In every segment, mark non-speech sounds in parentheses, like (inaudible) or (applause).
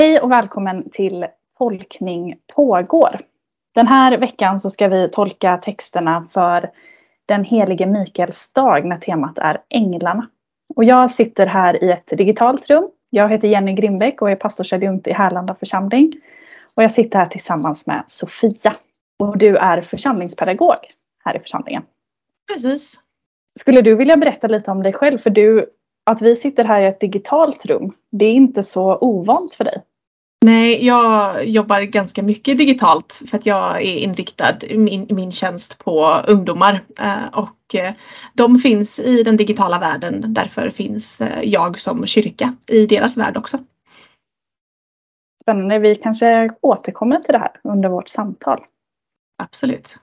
Hej och välkommen till Tolkning pågår. Den här veckan så ska vi tolka texterna för den helige Mikaels dag när temat är Änglarna. Och jag sitter här i ett digitalt rum. Jag heter Jenny Grimbeck och är pastorsadjunkt i Härlanda församling. Och jag sitter här tillsammans med Sofia. Och du är församlingspedagog här i församlingen. Precis. Skulle du vilja berätta lite om dig själv? För du, att vi sitter här i ett digitalt rum, det är inte så ovant för dig. Nej, jag jobbar ganska mycket digitalt för att jag är inriktad min, min tjänst på ungdomar eh, och eh, de finns i den digitala världen. Därför finns eh, jag som kyrka i deras värld också. Spännande. Vi kanske återkommer till det här under vårt samtal. Absolut.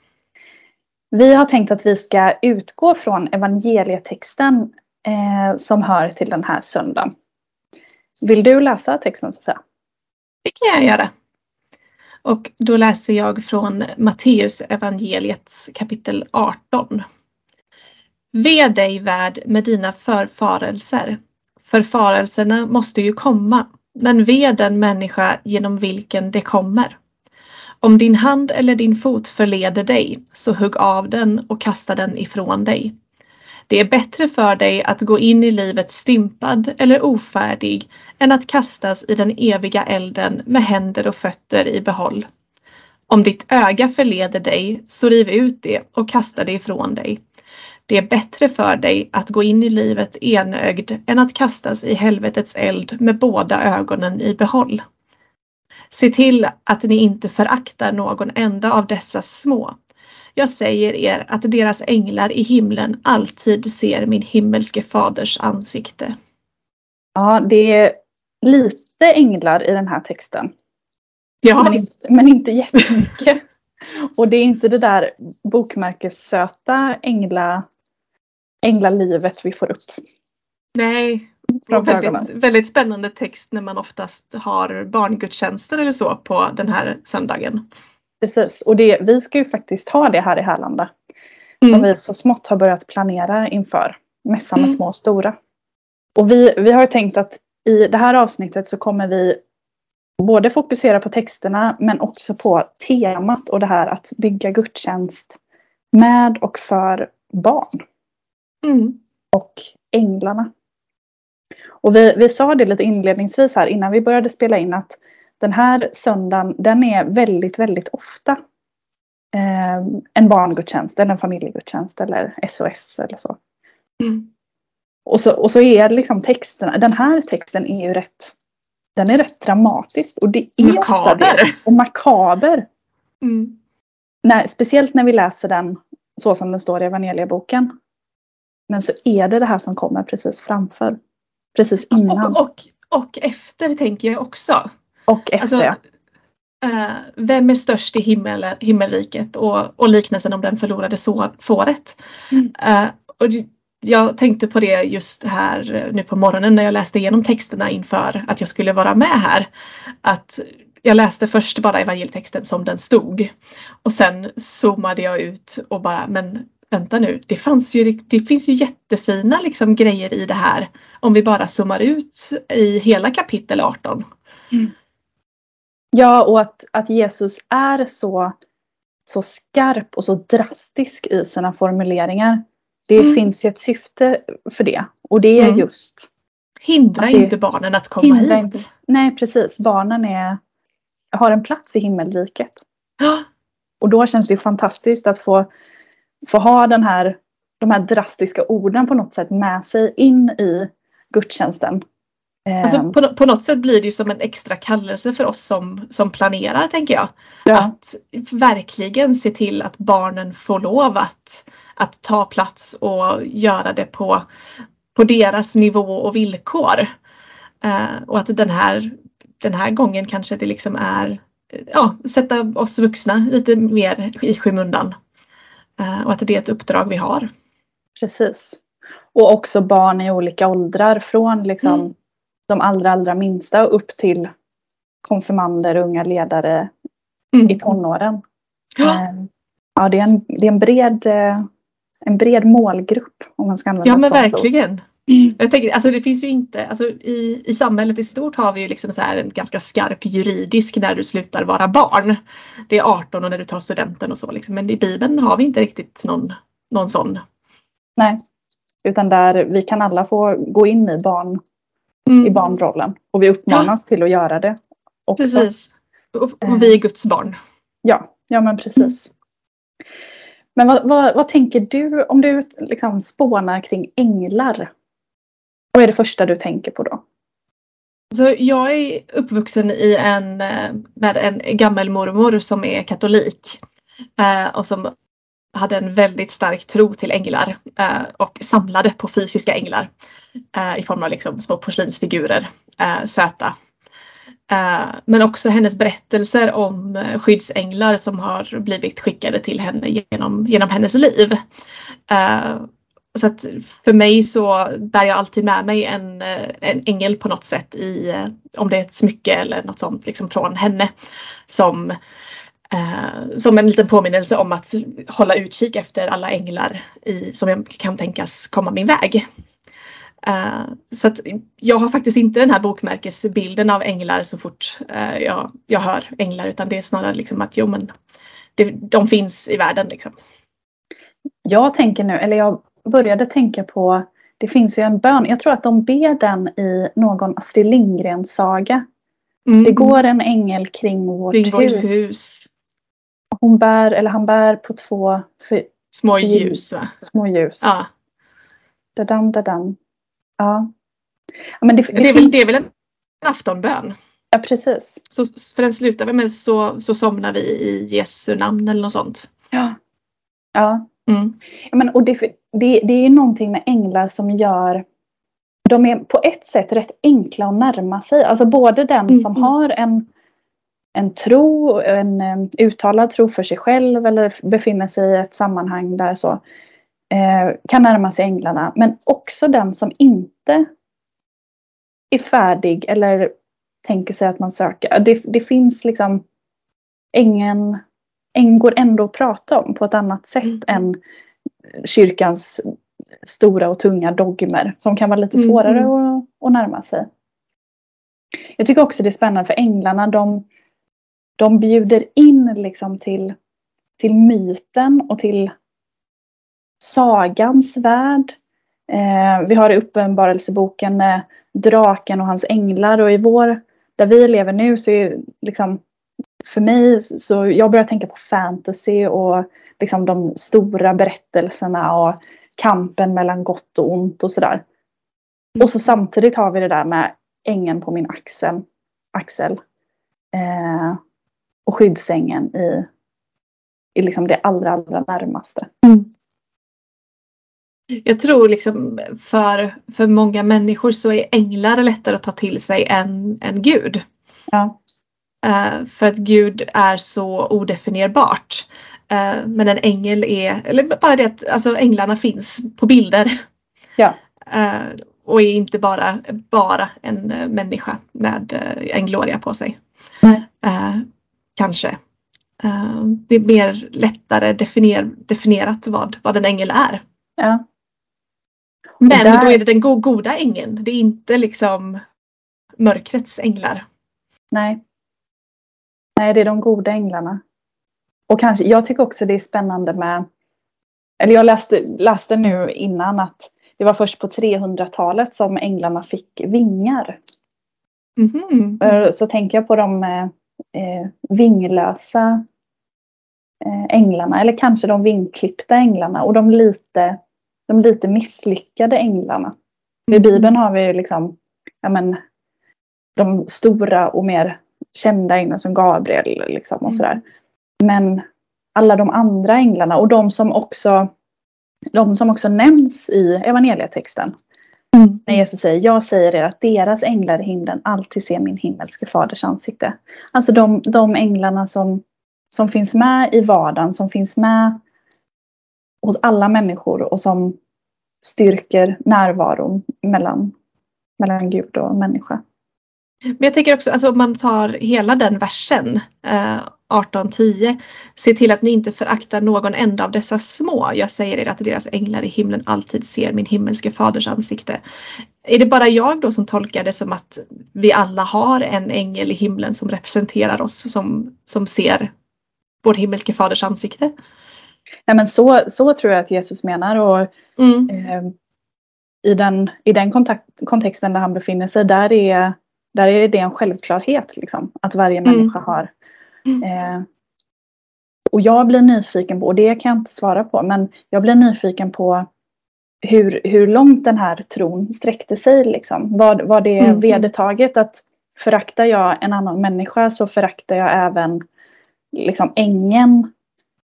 Vi har tänkt att vi ska utgå från evangelietexten eh, som hör till den här söndagen. Vill du läsa texten Sofia? Det kan jag göra. Och då läser jag från Matteus evangeliets kapitel 18. Ve dig värd med dina förfarelser. Förfarelserna måste ju komma, men ve den människa genom vilken det kommer. Om din hand eller din fot förleder dig, så hugg av den och kasta den ifrån dig. Det är bättre för dig att gå in i livet stympad eller ofärdig än att kastas i den eviga elden med händer och fötter i behåll. Om ditt öga förleder dig, så riv ut det och kasta det ifrån dig. Det är bättre för dig att gå in i livet enögd än att kastas i helvetets eld med båda ögonen i behåll. Se till att ni inte föraktar någon enda av dessa små. Jag säger er att deras änglar i himlen alltid ser min himmelske faders ansikte. Ja, det är lite änglar i den här texten. Ja. Men, inte, men inte jättemycket. (laughs) Och det är inte det där bokmärkessöta ängla, änglalivet vi får upp. Nej, väldigt, väldigt spännande text när man oftast har barngudstjänster eller så på den här söndagen. Precis, och det, vi ska ju faktiskt ha det här i Härlanda. Mm. Som vi så smått har börjat planera inför. Mässan med mm. små och stora. Och vi, vi har tänkt att i det här avsnittet så kommer vi både fokusera på texterna men också på temat och det här att bygga gudstjänst med och för barn. Mm. Och änglarna. Och vi, vi sa det lite inledningsvis här innan vi började spela in att den här söndagen den är väldigt, väldigt ofta eh, en barngudstjänst eller en familjegudstjänst eller SOS eller så. Mm. Och, så och så är liksom texten, den här texten är ju rätt, den är rätt dramatisk och det är makaber. Och makaber. Mm. När, speciellt när vi läser den så som den står i evangelieboken. Men så är det det här som kommer precis framför. Precis innan. Och, och, och efter tänker jag också. Och efter alltså, uh, Vem är störst i himmel, himmelriket och, och liknelsen om den förlorade så, fåret. Mm. Uh, och jag tänkte på det just här nu på morgonen när jag läste igenom texterna inför att jag skulle vara med här. Att jag läste först bara evangelietexten som den stod och sen zoomade jag ut och bara men vänta nu, det, fanns ju, det finns ju jättefina liksom, grejer i det här om vi bara zoomar ut i hela kapitel 18. Mm. Ja, och att, att Jesus är så, så skarp och så drastisk i sina formuleringar. Det mm. finns ju ett syfte för det. Och det är mm. just... Hindra inte barnen att komma hit. Inte, nej, precis. Barnen är, har en plats i himmelriket. Och då känns det fantastiskt att få, få ha den här, de här drastiska orden på något sätt med sig in i gudstjänsten. Alltså ehm. på, på något sätt blir det ju som en extra kallelse för oss som, som planerar tänker jag. Ja. Att verkligen se till att barnen får lov att, att ta plats och göra det på, på deras nivå och villkor. Uh, och att den här, den här gången kanske det liksom är ja, sätta oss vuxna lite mer i skymundan. Uh, och att det är ett uppdrag vi har. Precis. Och också barn i olika åldrar från liksom mm de allra, allra minsta upp till konfirmander, unga ledare mm. i tonåren. Ja. Eh, det är en, det är en, bred, eh, en bred målgrupp om man ska använda Ja men verkligen. Mm. Jag tänker, alltså det finns ju inte, alltså i, i samhället i stort har vi ju liksom så här en ganska skarp juridisk när du slutar vara barn. Det är 18 och när du tar studenten och så liksom. Men i Bibeln har vi inte riktigt någon, någon sån. Nej, utan där vi kan alla få gå in i, barn, mm. i barnrollen och vi uppmanas ja. till att göra det. Också. Precis. Och, och vi är Guds barn. Ja, ja men precis. Mm. Men vad, vad, vad, tänker du om du liksom spånar kring änglar? Vad är det första du tänker på då? Så jag är uppvuxen i en, eh, med en gammelmormor som är katolik eh, och som hade en väldigt stark tro till änglar eh, och samlade på fysiska änglar eh, i form av liksom små porslinsfigurer, eh, söta. Eh, men också hennes berättelser om skyddsänglar som har blivit skickade till henne genom, genom hennes liv. Så att för mig så bär jag alltid med mig en, en ängel på något sätt i om det är ett smycke eller något sånt liksom från henne. Som, eh, som en liten påminnelse om att hålla utkik efter alla änglar i, som jag kan tänkas komma min väg. Uh, så att jag har faktiskt inte den här bokmärkesbilden av änglar så fort uh, jag, jag hör änglar utan det är snarare liksom att jo men det, de finns i världen. Liksom. Jag tänker nu, eller jag började tänka på, det finns ju en bön, jag tror att de ber den i någon Astrid Lindgrens saga. Mm. Det går en ängel kring vårt, kring vårt hus. hus. Hon bär, eller han bär på två för, små ljus. Små ljus. Ja. Dadam, dadam. Ja. ja men det, det, det, är väl, det är väl en aftonbön? Ja precis. Så, för den slutar väl med så, så somnar vi i Jesu namn eller något sånt. Ja. Ja. Mm. Ja, men, och det, det, det är någonting med änglar som gör de är på ett sätt rätt enkla att närma sig. Alltså både den mm. som har en, en tro, en um, uttalad tro för sig själv eller befinner sig i ett sammanhang där så eh, kan närma sig änglarna. Men också den som inte är färdig eller tänker sig att man söker. Det, det finns liksom ängen, ängen går ändå att prata om på ett annat sätt mm. än kyrkans stora och tunga dogmer som kan vara lite mm, svårare mm. att, att närma sig. Jag tycker också det är spännande för änglarna de, de bjuder in liksom till, till myten och till sagans värld. Eh, vi har uppenbarelseboken med draken och hans änglar och i vår, där vi lever nu så är liksom för mig så jag börjar tänka på fantasy och liksom de stora berättelserna och kampen mellan gott och ont och sådär. Mm. Och så samtidigt har vi det där med ängen på min axel. axel eh, och skyddsängen i, i liksom det allra, allra närmaste. Mm. Jag tror liksom för, för många människor så är änglar lättare att ta till sig än, än Gud. Ja. Uh, för att Gud är så odefinierbart. Uh, men en ängel är, eller bara det att alltså, änglarna finns på bilder. Ja. Uh, och är inte bara, bara en människa med en gloria på sig. Kanske. det är mer lättare definier, definierat vad, vad en ängel är. Ja. Men där... då är det den goda ängeln. Det är inte liksom mörkrets änglar. Nej. Nej, det är de goda änglarna. Och kanske, jag tycker också det är spännande med, eller jag läste, läste nu innan att det var först på 300-talet som änglarna fick vingar. Mm-hmm. Så tänker jag på de eh, vinglösa eh, änglarna, eller kanske de vingklippta änglarna och de lite, de lite misslyckade änglarna. Mm. I Bibeln har vi ju liksom, ja men, de stora och mer kända änglar som Gabriel liksom och mm. sådär. Men alla de andra änglarna och de som också, de som också nämns i evangelietexten. Mm. När Jesus säger, jag säger er att deras änglar i himlen alltid ser min himmelske faders ansikte. Alltså de, de änglarna som, som finns med i vardagen, som finns med hos alla människor och som styrker närvaron mellan, mellan Gud och människa. Men jag tänker också, alltså om man tar hela den versen eh, 18.10. Se till att ni inte föraktar någon enda av dessa små. Jag säger er att deras änglar i himlen alltid ser min himmelske faders ansikte. Är det bara jag då som tolkar det som att vi alla har en ängel i himlen som representerar oss som, som ser vår himmelske faders ansikte? Nej, men så, så tror jag att Jesus menar. Och, mm. eh, i, den, I den kontakt, kontexten där han befinner sig, där är, där är det en självklarhet. Liksom, att varje mm. människa har. Mm. Eh, och jag blir nyfiken på, och det kan jag inte svara på, men jag blir nyfiken på hur, hur långt den här tron sträckte sig. Liksom. Var, var det mm. vedertaget att föraktar jag en annan människa så föraktar jag även liksom, ängeln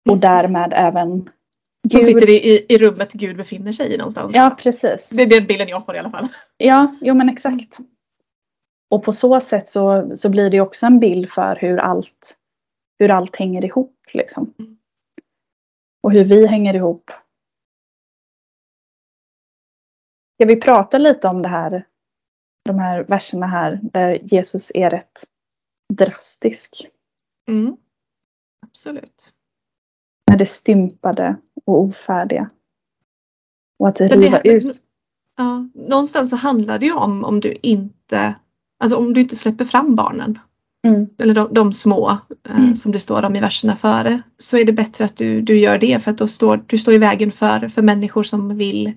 och därmed även Gud. Som sitter i, i rummet Gud befinner sig i någonstans. Ja, precis. Det är den bilden jag får i alla fall. Ja, jo men exakt. Och på så sätt så, så blir det också en bild för hur allt, hur allt hänger ihop. Liksom. Mm. Och hur vi hänger ihop. Ska vi prata lite om det här, de här verserna här där Jesus är rätt drastisk? Mm. Absolut. Med det stympade och ofärdiga. Och att riva det, ut. Ja, någonstans så handlar det ju om om du inte, alltså om du inte släpper fram barnen. Mm. Eller de, de små eh, mm. som det står om i verserna före. Så är det bättre att du, du gör det för att då står du står i vägen för, för människor som vill,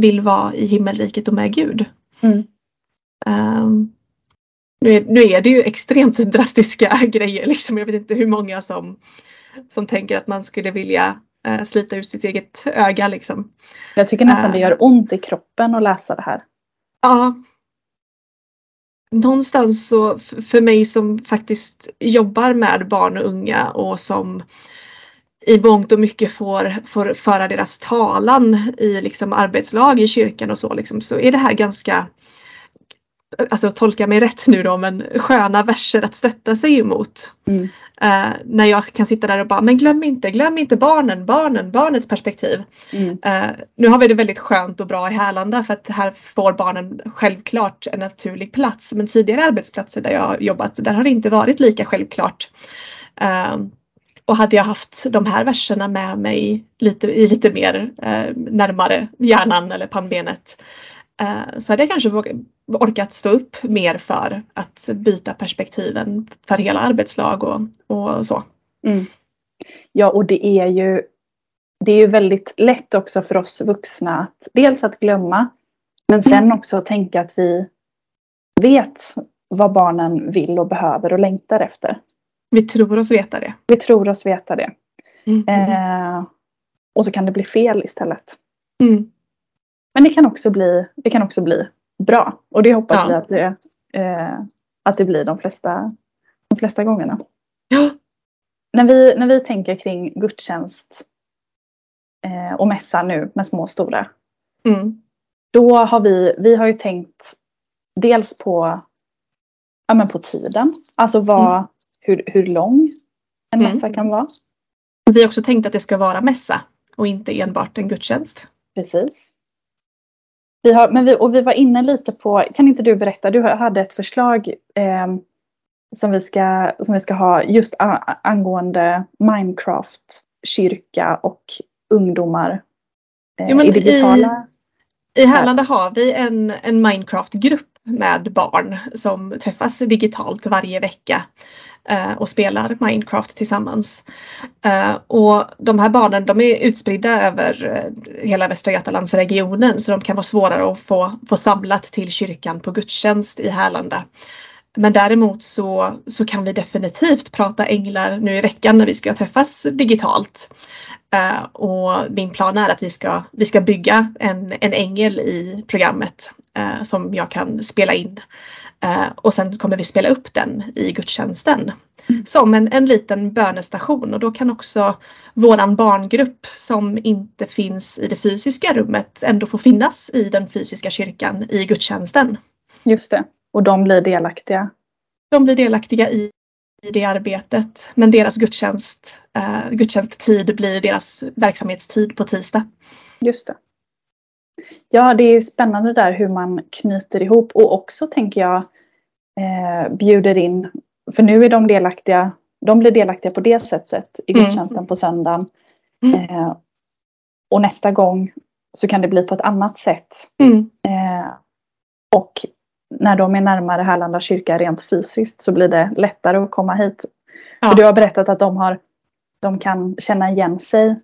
vill vara i himmelriket och med Gud. Mm. Um, nu, är, nu är det ju extremt drastiska (laughs) grejer. Liksom. Jag vet inte hur många som, som tänker att man skulle vilja eh, slita ut sitt eget öga. Liksom. Jag tycker nästan det gör eh. ont i kroppen att läsa det här. Ja. Någonstans så för mig som faktiskt jobbar med barn och unga och som i mångt och mycket får, får föra deras talan i liksom arbetslag i kyrkan och så, liksom, så är det här ganska alltså tolka mig rätt nu då, men sköna verser att stötta sig emot. Mm. Uh, när jag kan sitta där och bara, men glöm inte, glöm inte barnen, barnen, barnets perspektiv. Mm. Uh, nu har vi det väldigt skönt och bra i Härlanda för att här får barnen självklart en naturlig plats. Men tidigare arbetsplatser där jag har jobbat, där har det inte varit lika självklart. Uh, och hade jag haft de här verserna med mig lite, i lite mer närmare hjärnan eller pannbenet så hade jag kanske orkat stå upp mer för att byta perspektiven för hela arbetslag och, och så. Mm. Ja, och det är ju det är ju väldigt lätt också för oss vuxna att dels att glömma men sen mm. också tänka att vi vet vad barnen vill och behöver och längtar efter. Vi tror oss veta det. Vi tror oss veta det. Mm. Eh, och så kan det bli fel istället. Mm. Men det kan också bli, det kan också bli bra. Och det hoppas ja. vi att det, eh, att det blir de flesta, de flesta gångerna. Ja. När, vi, när vi tänker kring gudstjänst eh, och mässa nu med små och stora. Mm. Då har vi, vi har ju tänkt dels på, ja, men på tiden. Alltså vad, mm. hur, hur lång en mm. mässa kan vara. Vi har också tänkt att det ska vara mässa och inte enbart en gudstjänst. Precis. Vi har, men vi, och vi var inne lite på, kan inte du berätta, du hade ett förslag eh, som, vi ska, som vi ska ha just angående Minecraft, kyrka och ungdomar eh, jo, i digitala... I, i Härlanda har vi en, en Minecraft-grupp med barn som träffas digitalt varje vecka eh, och spelar Minecraft tillsammans. Eh, och de här barnen de är utspridda över eh, hela Västra Götalandsregionen så de kan vara svårare att få, få samlat till kyrkan på gudstjänst i Härlanda. Men däremot så, så kan vi definitivt prata änglar nu i veckan när vi ska träffas digitalt. Uh, och min plan är att vi ska, vi ska bygga en, en ängel i programmet uh, som jag kan spela in. Uh, och sen kommer vi spela upp den i gudstjänsten. Mm. Som en, en liten bönestation och då kan också våran barngrupp som inte finns i det fysiska rummet ändå få finnas i den fysiska kyrkan i gudstjänsten. Just det. Och de blir delaktiga? De blir delaktiga i, i det arbetet. Men deras gudstjänst, eh, gudstjänsttid blir deras verksamhetstid på tisdag. Just det. Ja, det är spännande där hur man knyter ihop och också tänker jag eh, bjuder in, för nu är de delaktiga de blir delaktiga på det sättet i Mm. gudstjänsten på söndagen. Mm. Eh, och nästa gång så kan det bli på ett annat sätt. Mm. Eh, och när de är närmare Härlanda kyrka rent fysiskt så blir det lättare att komma hit. Ja. För du har berättat att de, har, de kan känna igen sig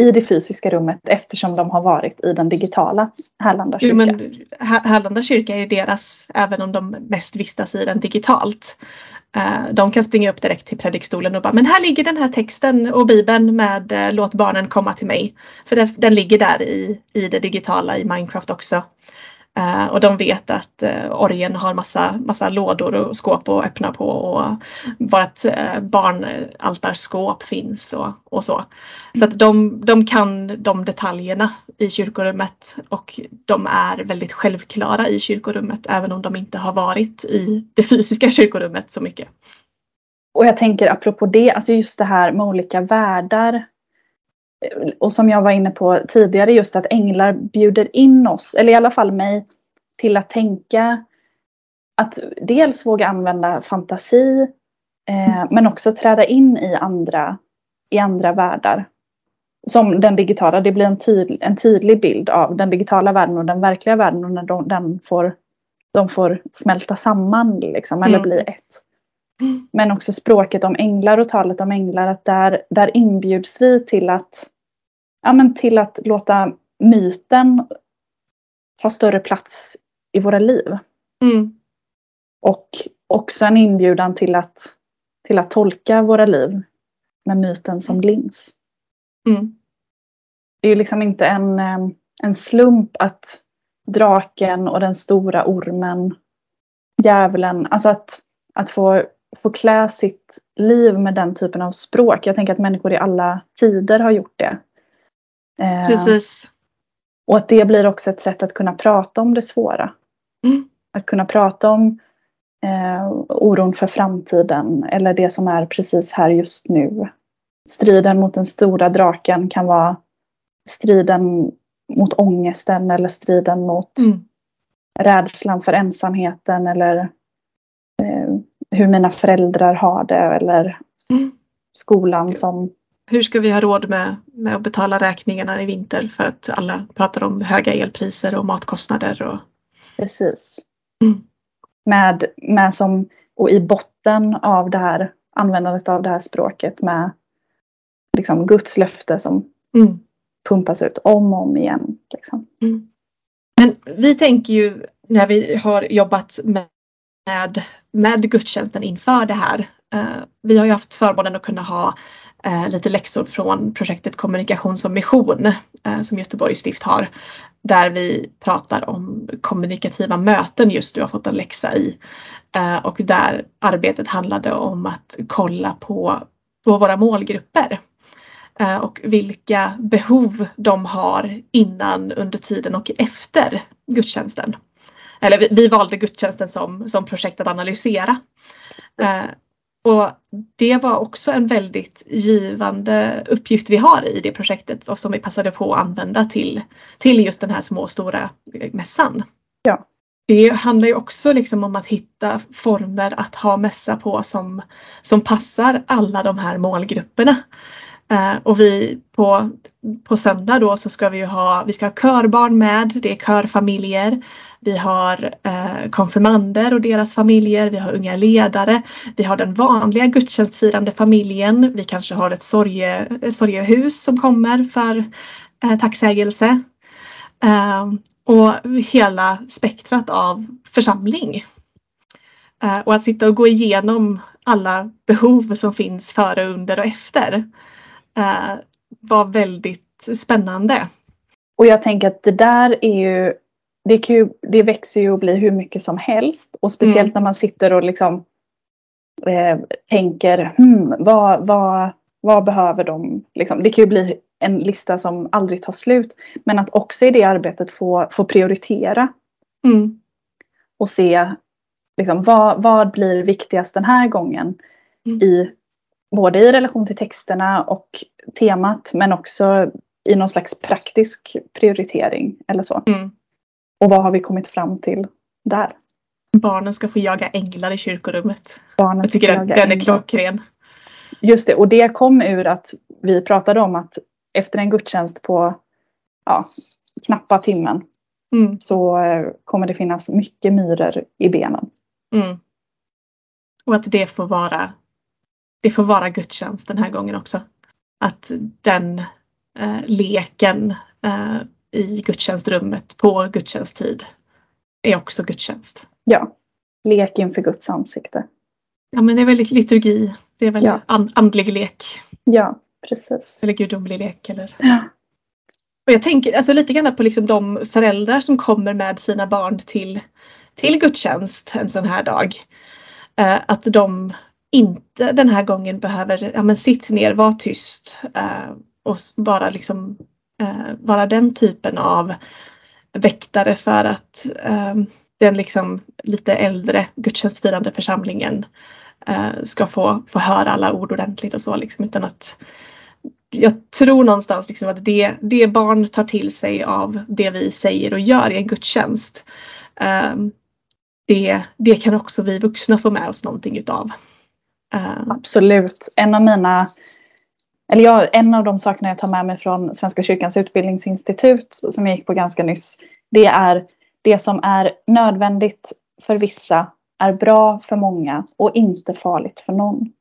i det fysiska rummet eftersom de har varit i den digitala Härlanda kyrka. Jo, men Här- Härlanda kyrka är deras, även om de mest vistas i den digitalt. Eh, De kan springa upp direkt till predikstolen och bara, men här ligger den här texten och bibeln med eh, låt barnen komma till mig. För den, den ligger där i, i det digitala i Minecraft också. Eh, och de vet att eh, orgen har massa, massa lådor och skåp att öppna på och vårt eh, barnaltarskåp finns och, och så. Så att de, de kan de detaljerna i kyrkorummet och de är väldigt självklara i kyrkorummet även om de inte har varit i det fysiska kyrkorummet så mycket. Och jag tänker apropå det, alltså just det här med olika världar. Och som jag var inne på tidigare, just att änglar bjuder in oss, eller i alla fall mig, till att tänka att dels våga använda fantasi, eh, men också träda in i andra, i andra världar. Som den digitala, det blir en, tydlig, en tydlig bild av den digitala världen och den verkliga världen och när de, den får, de får smälta samman liksom, eller Mm. bli ett. Men också språket om änglar och talet om änglar, att där, där inbjuds vi till att, ja, men till att låta myten ta större plats i våra liv. Mm. Och också en inbjudan till att, till att tolka våra liv med myten som lins. Mm. Det är ju liksom inte en, eh, en slump att draken och den stora ormen, djävulen, alltså att, att få, få klä sitt liv med den typen av språk. Jag tänker att människor i alla tider har gjort det. Eh, Precis. Och att det blir också ett sätt att kunna prata om det svåra. Mm. Att kunna prata om eh, oron för framtiden eller det som är precis här just nu. Striden mot den stora draken kan vara striden mot ångesten eller striden mot Mm. rädslan för ensamheten eller eh, hur mina föräldrar har det eller Mm. skolan som Hur ska vi ha råd med, med att betala räkningarna i vinter för att alla pratar om höga elpriser och matkostnader och precis. Mm. Med, med som, och i botten av det här användandet av det här språket med liksom Guds löfte som Mm. pumpas ut om och om igen. Liksom. Men vi tänker ju när vi har jobbat med, med gudstjänsten inför det här. Eh, vi har ju haft förmånen att kunna ha eh, lite läxor från projektet Kommunikation som mission eh, som Göteborgs stift har. Där vi pratar om kommunikativa möten just nu har fått en läxa i. Och där arbetet handlade om att kolla på, på våra målgrupper och vilka behov de har innan, under tiden och efter gudstjänsten. Eller vi, vi valde gudstjänsten som, som projekt att analysera. Eh, och det var också en väldigt givande uppgift vi har i det projektet och som vi passade på att använda till, till just den här små och stora eh, mässan. Ja. Det handlar ju också liksom om att hitta former att ha mässa på som, som passar alla de här målgrupperna. Eh, och vi på, på söndag då så ska vi ju ha, vi ska ha körbarn med, det är körfamiljer. Vi har eh, konfirmander och deras familjer, vi har unga ledare, vi har den vanliga gudstjänstfirande familjen, vi kanske har ett sorge, sorgehus som kommer för eh, tacksägelse. Eh, och hela spektrat av församling. Eh, och att sitta och gå igenom alla behov som finns före, under och efter eh, var väldigt spännande. Och jag tänker att det där är ju det, kan ju, det växer ju och blir hur mycket som helst. Och speciellt Mm. när man sitter och liksom eh, tänker, hmm, vad, vad, vad behöver de? Liksom, det kan ju bli en lista som aldrig tar slut. Men att också i det arbetet få, få prioritera Mm. och se liksom, vad, vad blir viktigast den här gången. Mm. I, både i relation till texterna och temat men också i någon slags praktisk prioritering eller så. Mm. Och vad har vi kommit fram till där? Barnen ska få jaga änglar i kyrkorummet. Barnen Jag tycker den, den är klockren. Just det, och det kom ur att vi pratade om att efter en gudstjänst på ja, knappa timmen Mm. så eh, kommer det finnas mycket myror i benen. Mm. Och att det får vara det får vara gudstjänst den här gången också. Att den eh, leken eh, i gudstjänstrummet på gudstjänsttid är också gudstjänst. Ja, lek inför Guds ansikte. Ja men det är väldigt liturgi. Det är väl Ja. an- andlig lek. Ja, precis. Eller gudomlig lek. Eller... Ja. Och jag tänker alltså lite grann på liksom de föräldrar som kommer med sina barn till, till gudstjänst en sån här dag. Eh, att de inte den här gången behöver, ja men sitt ner, var tyst eh, och bara liksom eh, vara den typen av väktare för att eh, den liksom lite äldre gudstjänstfirande församlingen eh, ska få, få höra alla ord ordentligt och så liksom utan att jag tror någonstans liksom att det, det barn tar till sig av det vi säger och gör i en gudstjänst eh, det, det kan också vi vuxna få med oss någonting utav. Eh, Absolut. En av mina eller jag, en av de sakerna jag tar med mig från Svenska kyrkans utbildningsinstitut som jag gick på ganska nyss. Det är det som är nödvändigt för vissa är bra för många och inte farligt för någon.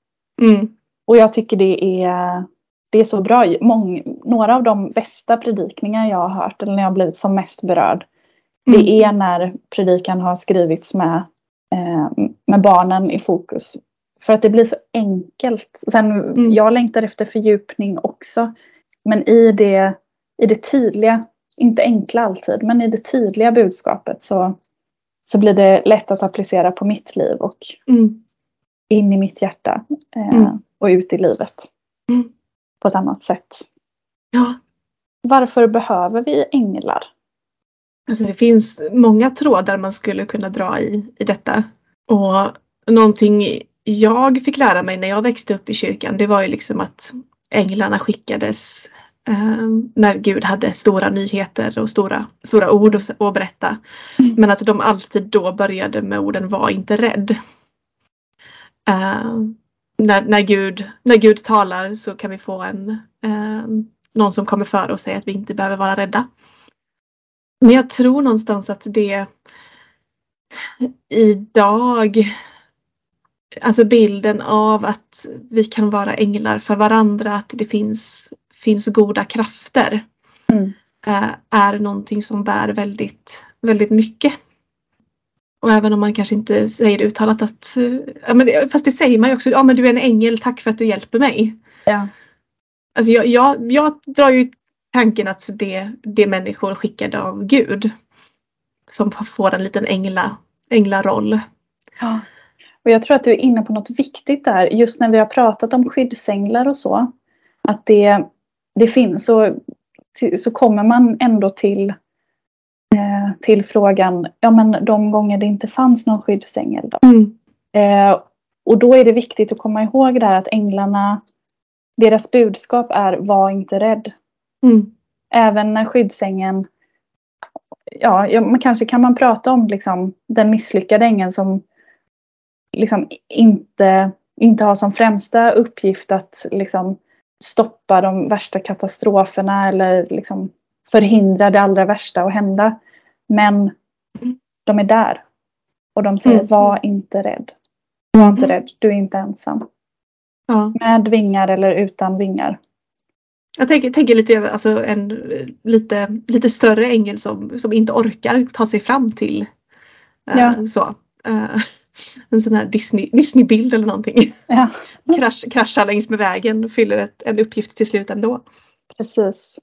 mm, Och jag tycker det är, det är så bra. Mång, några av de bästa predikningar jag har hört eller när jag har blivit som mest berörd. Mm. Det är när predikan har skrivits med, eh, med barnen i fokus. För att det blir så enkelt. Sen, Mm. Jag längtar efter fördjupning också. Men i det, i det tydliga, inte enkla alltid, men i det tydliga budskapet så, så blir det lätt att applicera på mitt liv och mm, in i mitt hjärta. Eh, Mm. Och ut i livet. Mm. På ett annat sätt. ja, Varför behöver vi änglar? alltså det finns många trådar man skulle kunna dra i, i detta. Och någonting jag fick lära mig när jag växte upp i kyrkan det var ju liksom att änglarna skickades eh, när Gud hade stora nyheter och stora, stora ord att, att berätta. Mm. Men att de alltid då började med orden var inte rädd. Eh, när, när, Gud, när Gud talar så kan vi få en, eh, någon som kommer före och säger att vi inte behöver vara rädda. Men jag tror någonstans att det idag, alltså bilden av att vi kan vara änglar för varandra, att det finns, finns goda krafter Mm. eh, är någonting som bär väldigt, väldigt mycket. Och även om man kanske inte säger det uttalat att, eh, ja, men fast det säger man ju också, ja men du är en ängel, tack för att du hjälper mig. Ja. Alltså jag, jag, jag drar ju tanken att det, det är människor skickade av Gud som får en liten ängla, änglaroll. Ja. Och jag tror att du är inne på något viktigt där. Just när vi har pratat om skyddsänglar och så. Att det, det finns. Så, så kommer man ändå till, eh, till frågan. Ja men de gånger det inte fanns någon skyddsängel då. Mm. Eh, och då är det viktigt att komma ihåg där att änglarna. Deras budskap är var inte rädd. Mm. även när skyddsängeln Ja, ja man kanske kan man prata om liksom, den misslyckade ängeln som liksom inte, inte har som främsta uppgift att liksom, stoppa de värsta katastroferna eller liksom, förhindra det allra värsta att hända. Men Mm. de är där. Och de säger Mm. var inte rädd. Var inte Mm. rädd, du är inte ensam. Ja. Med vingar eller utan vingar. Jag tänker, tänker lite, alltså en lite, lite större ängel som, som inte orkar ta sig fram till eh, Ja. så. Eh, en sån här Disney, Disney-bild eller någonting. (laughs) Ja. Krasch, kraschar längs med vägen och fyller ett, en uppgift till slut ändå. Precis.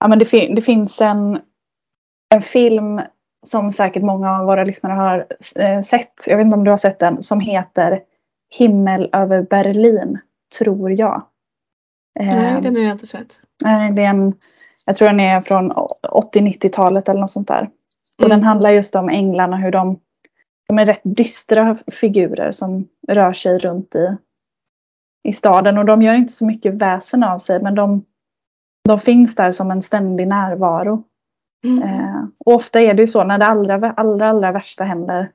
Ja, men det, fin- det finns en, en film som säkert många av våra lyssnare har eh, sett. Jag vet inte om du har sett den. Som heter Himmel över Berlin, tror jag. Eh, Nej, den har jag inte sett. nej, det är en, jag tror den är från 80-90-talet eller något sånt där. Och Mm. den handlar just om änglarna, hur de, de är rätt dystra figurer som rör sig runt i, i staden. Och de gör inte så mycket väsen av sig, men de, de finns där som en ständig närvaro. Mm. Eh, och ofta är det ju så när det allra, allra, allra värsta händer.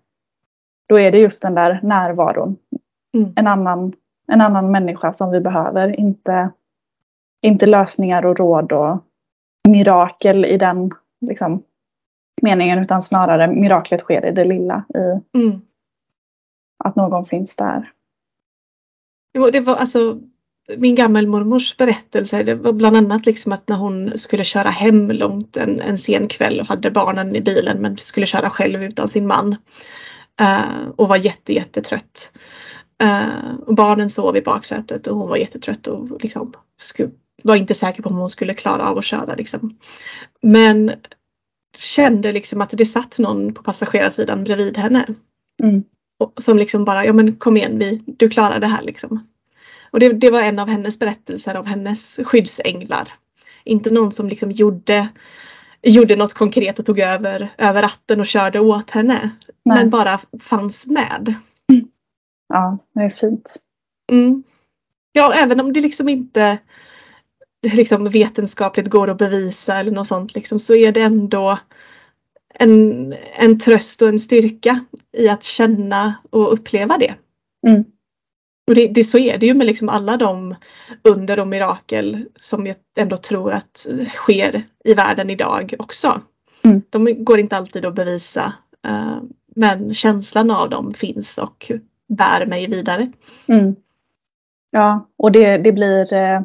Då är det just den där närvaron. Mm. En, annan, en annan människa som vi behöver. Inte, inte lösningar och råd och mirakel i den liksom, meningen utan snarare miraklet sker i det lilla. I mm. Att någon finns där. Jo, det var alltså min gammelmormors berättelser, det var bland annat liksom att när hon skulle köra hem långt en, en sen kväll och hade barnen i bilen men skulle köra själv utan sin man. Uh, och var jätte, jättetrött. Uh, och barnen sov i baksätet och hon var jättetrött och liksom var inte säker på om hon skulle klara av att köra. Liksom. Men kände liksom att det satt någon på passagerarsidan bredvid henne. Mm. Och, som liksom bara, ja men kom igen, vi, du klarar det här liksom. Och det, det var en av hennes berättelser av hennes skyddsänglar. Inte någon som liksom gjorde, gjorde något konkret och tog över, över ratten och körde åt henne. Nej. Men bara fanns med. Ja, det är fint. Mm. Ja, även om det liksom inte (laughs) liksom vetenskapligt går att bevisa eller något sånt liksom, så är det ändå en, en tröst och en styrka i att känna och uppleva det. Mm. Och det, det, så är det ju med liksom alla de under och mirakel som jag ändå tror att sker i världen idag också. Mm. De går inte alltid att bevisa uh, men känslan av dem finns och bär mig vidare. Mm. Ja, och det, det blir eh,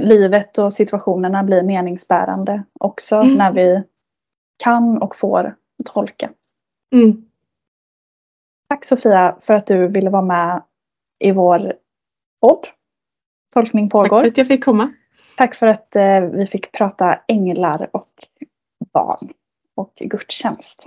livet och situationerna blir meningsbärande också mm. när vi kan och får tolka. Mm. Tack Sofia för att du ville vara med i vår podd. Tolkning pågår. Tack för att jag fick komma. Tack för att eh, vi fick prata änglar och barn och gudstjänst.